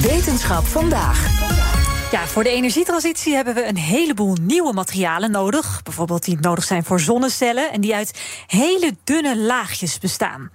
Wetenschap vandaag. Ja, voor de energietransitie hebben we een heleboel nieuwe materialen nodig. Bijvoorbeeld die nodig zijn voor zonnecellen en die uit hele dunne laagjes bestaan.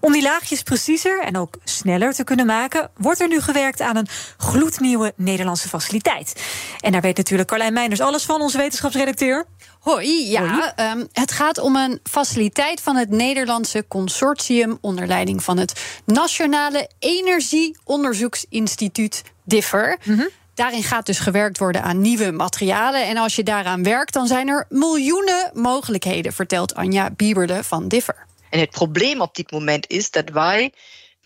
Om die laagjes preciezer en ook sneller te kunnen maken, wordt er nu gewerkt aan een gloednieuwe Nederlandse faciliteit. En daar weet natuurlijk Carlijn Meinders alles van, onze wetenschapsredacteur. Hoi, ja. Um, het gaat om een faciliteit van het Nederlandse consortium onder leiding van het Nationale Energieonderzoeksinstituut DIFFER. Mm Daarin gaat dus gewerkt worden aan nieuwe materialen. En als je daaraan werkt, dan zijn er miljoenen mogelijkheden, vertelt Anja Bieberde van Differ. En het probleem op dit moment is dat wij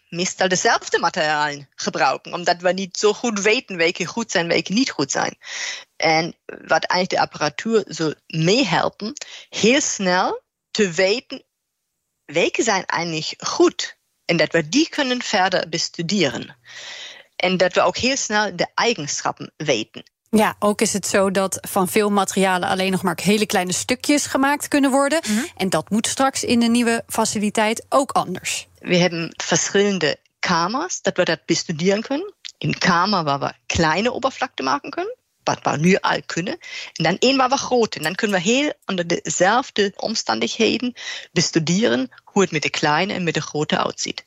meestal dezelfde materialen gebruiken, omdat we niet zo goed weten welke goed zijn, welke niet goed zijn. En wat eigenlijk de apparatuur zo meehelpen, heel snel te weten welke zijn eigenlijk goed. En dat we die kunnen verder bestuderen. En dat we ook heel snel de eigenschappen weten. Ja, ook is het zo dat van veel materialen alleen nog maar hele kleine stukjes gemaakt kunnen worden. Mhm. En dat moet straks in de nieuwe faciliteit ook anders. We hebben verschillende kamers dat we dat bestuderen kunnen. Een kamer waar we kleine oppervlakte maken kunnen, wat we nu al kunnen. En dan één waar we grote. En dan kunnen we heel onder dezelfde omstandigheden bestuderen hoe het met de kleine en met de grote uitziet.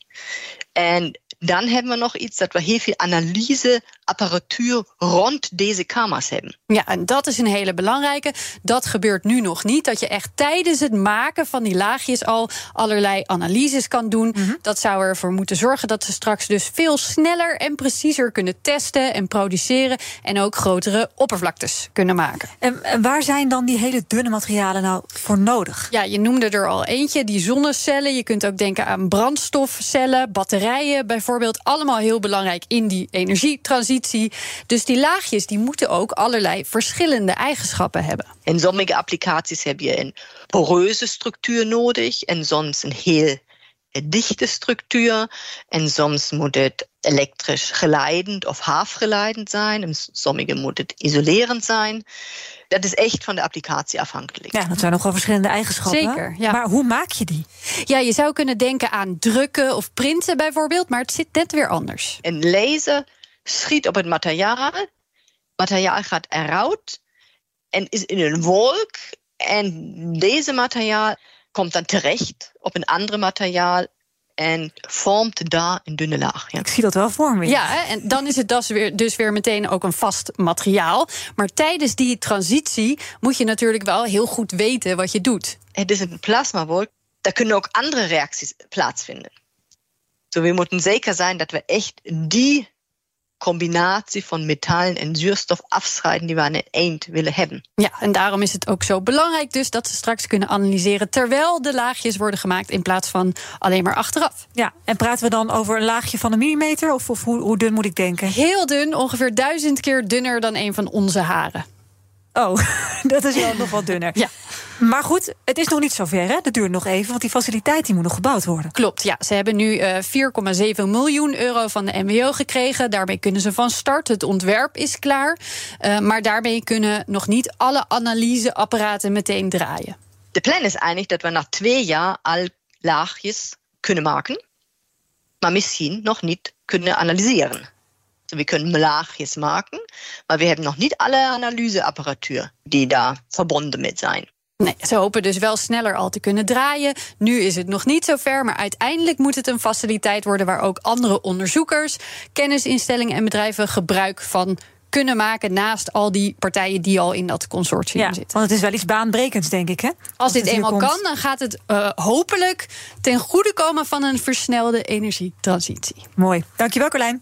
En dan hebben we nog iets dat we heel veel analyseapparatuur rond deze kamers hebben. Ja, en dat is een hele belangrijke. Dat gebeurt nu nog niet. Dat je echt tijdens het maken van die laagjes al allerlei analyses kan doen. Mhm. Dat zou ervoor moeten zorgen dat ze straks dus veel sneller en preciezer kunnen testen en produceren. En ook grotere oppervlaktes kunnen maken. En waar zijn dan die hele dunne materialen nou voor nodig? Ja, je noemde er al eentje, die zonnecellen. Je kunt ook denken aan brandstofcellen, batterijen bijvoorbeeld bijvoorbeeld allemaal heel belangrijk in die energietransitie. Dus die laagjes die moeten ook allerlei verschillende eigenschappen hebben. In sommige applicaties heb je een poreuze structuur nodig en soms een heel dichte structuur. En soms moet het elektrisch geleidend of halfgeleidend zijn. En sommige moet het isolerend zijn. Dat is echt van de applicatie afhankelijk. Ja, dat zijn nogal verschillende eigenschappen. Zeker. Ja. Maar hoe maak je die? Ja, je zou kunnen denken aan drukken of printen bijvoorbeeld, maar het zit net weer anders. Een laser schiet op het materiaal. Materiaal gaat eruit en is in een wolk. En deze materiaal komt dan terecht op een ander materiaal en vormt daar een dunne laag. Ja. Ik zie dat wel voor me. Ja, en dan is het dus weer, dus weer meteen ook een vast materiaal. Maar tijdens die transitie moet je natuurlijk wel heel goed weten wat je doet. Het is een plasmawolk, daar kunnen ook andere reacties plaatsvinden. So, we moeten zeker zijn dat we echt die combinatie van metallen en zuurstof afscheiden die we aan het eind willen hebben. Ja, en daarom is het ook zo belangrijk dus dat ze straks kunnen analyseren terwijl de laagjes worden gemaakt in plaats van alleen maar achteraf. Ja, en praten we dan over een laagje van een millimeter of, of hoe, hoe dun moet ik denken? Heel dun, ongeveer duizend keer dunner dan een van onze haren. Oh, dat is wel nog wat dunner. Ja. Maar goed, het is nog niet zover. Hè? Dat duurt nog even, want die faciliteit die moet nog gebouwd worden. Klopt, ja. Ze hebben nu uh, eh, 4,7 miljoen euro van de MWO gekregen. Daarmee kunnen ze van start. Het ontwerp is klaar. Uh, maar daarmee kunnen nog niet alle analyseapparaten meteen draaien. De plan is eigenlijk dat we na twee jaar al laagjes kunnen maken. Maar misschien nog niet kunnen analyseren. We kunnen laagjes maken, maar we hebben nog niet alle analyseapparatuur die daar verbonden met zijn. Nee, ze hopen dus wel sneller al te kunnen draaien. Nu is het nog niet zo ver, maar uiteindelijk moet het een faciliteit worden waar ook andere onderzoekers, kennisinstellingen en bedrijven gebruik van kunnen maken naast al die partijen die al in dat consortium ja, zitten. Want het is wel iets baanbrekends, denk ik. Hè? Als, dit eenmaal kan, dan gaat het uh, hopelijk ten goede komen van een versnelde energietransitie. Mooi. Dankjewel, Carlijn.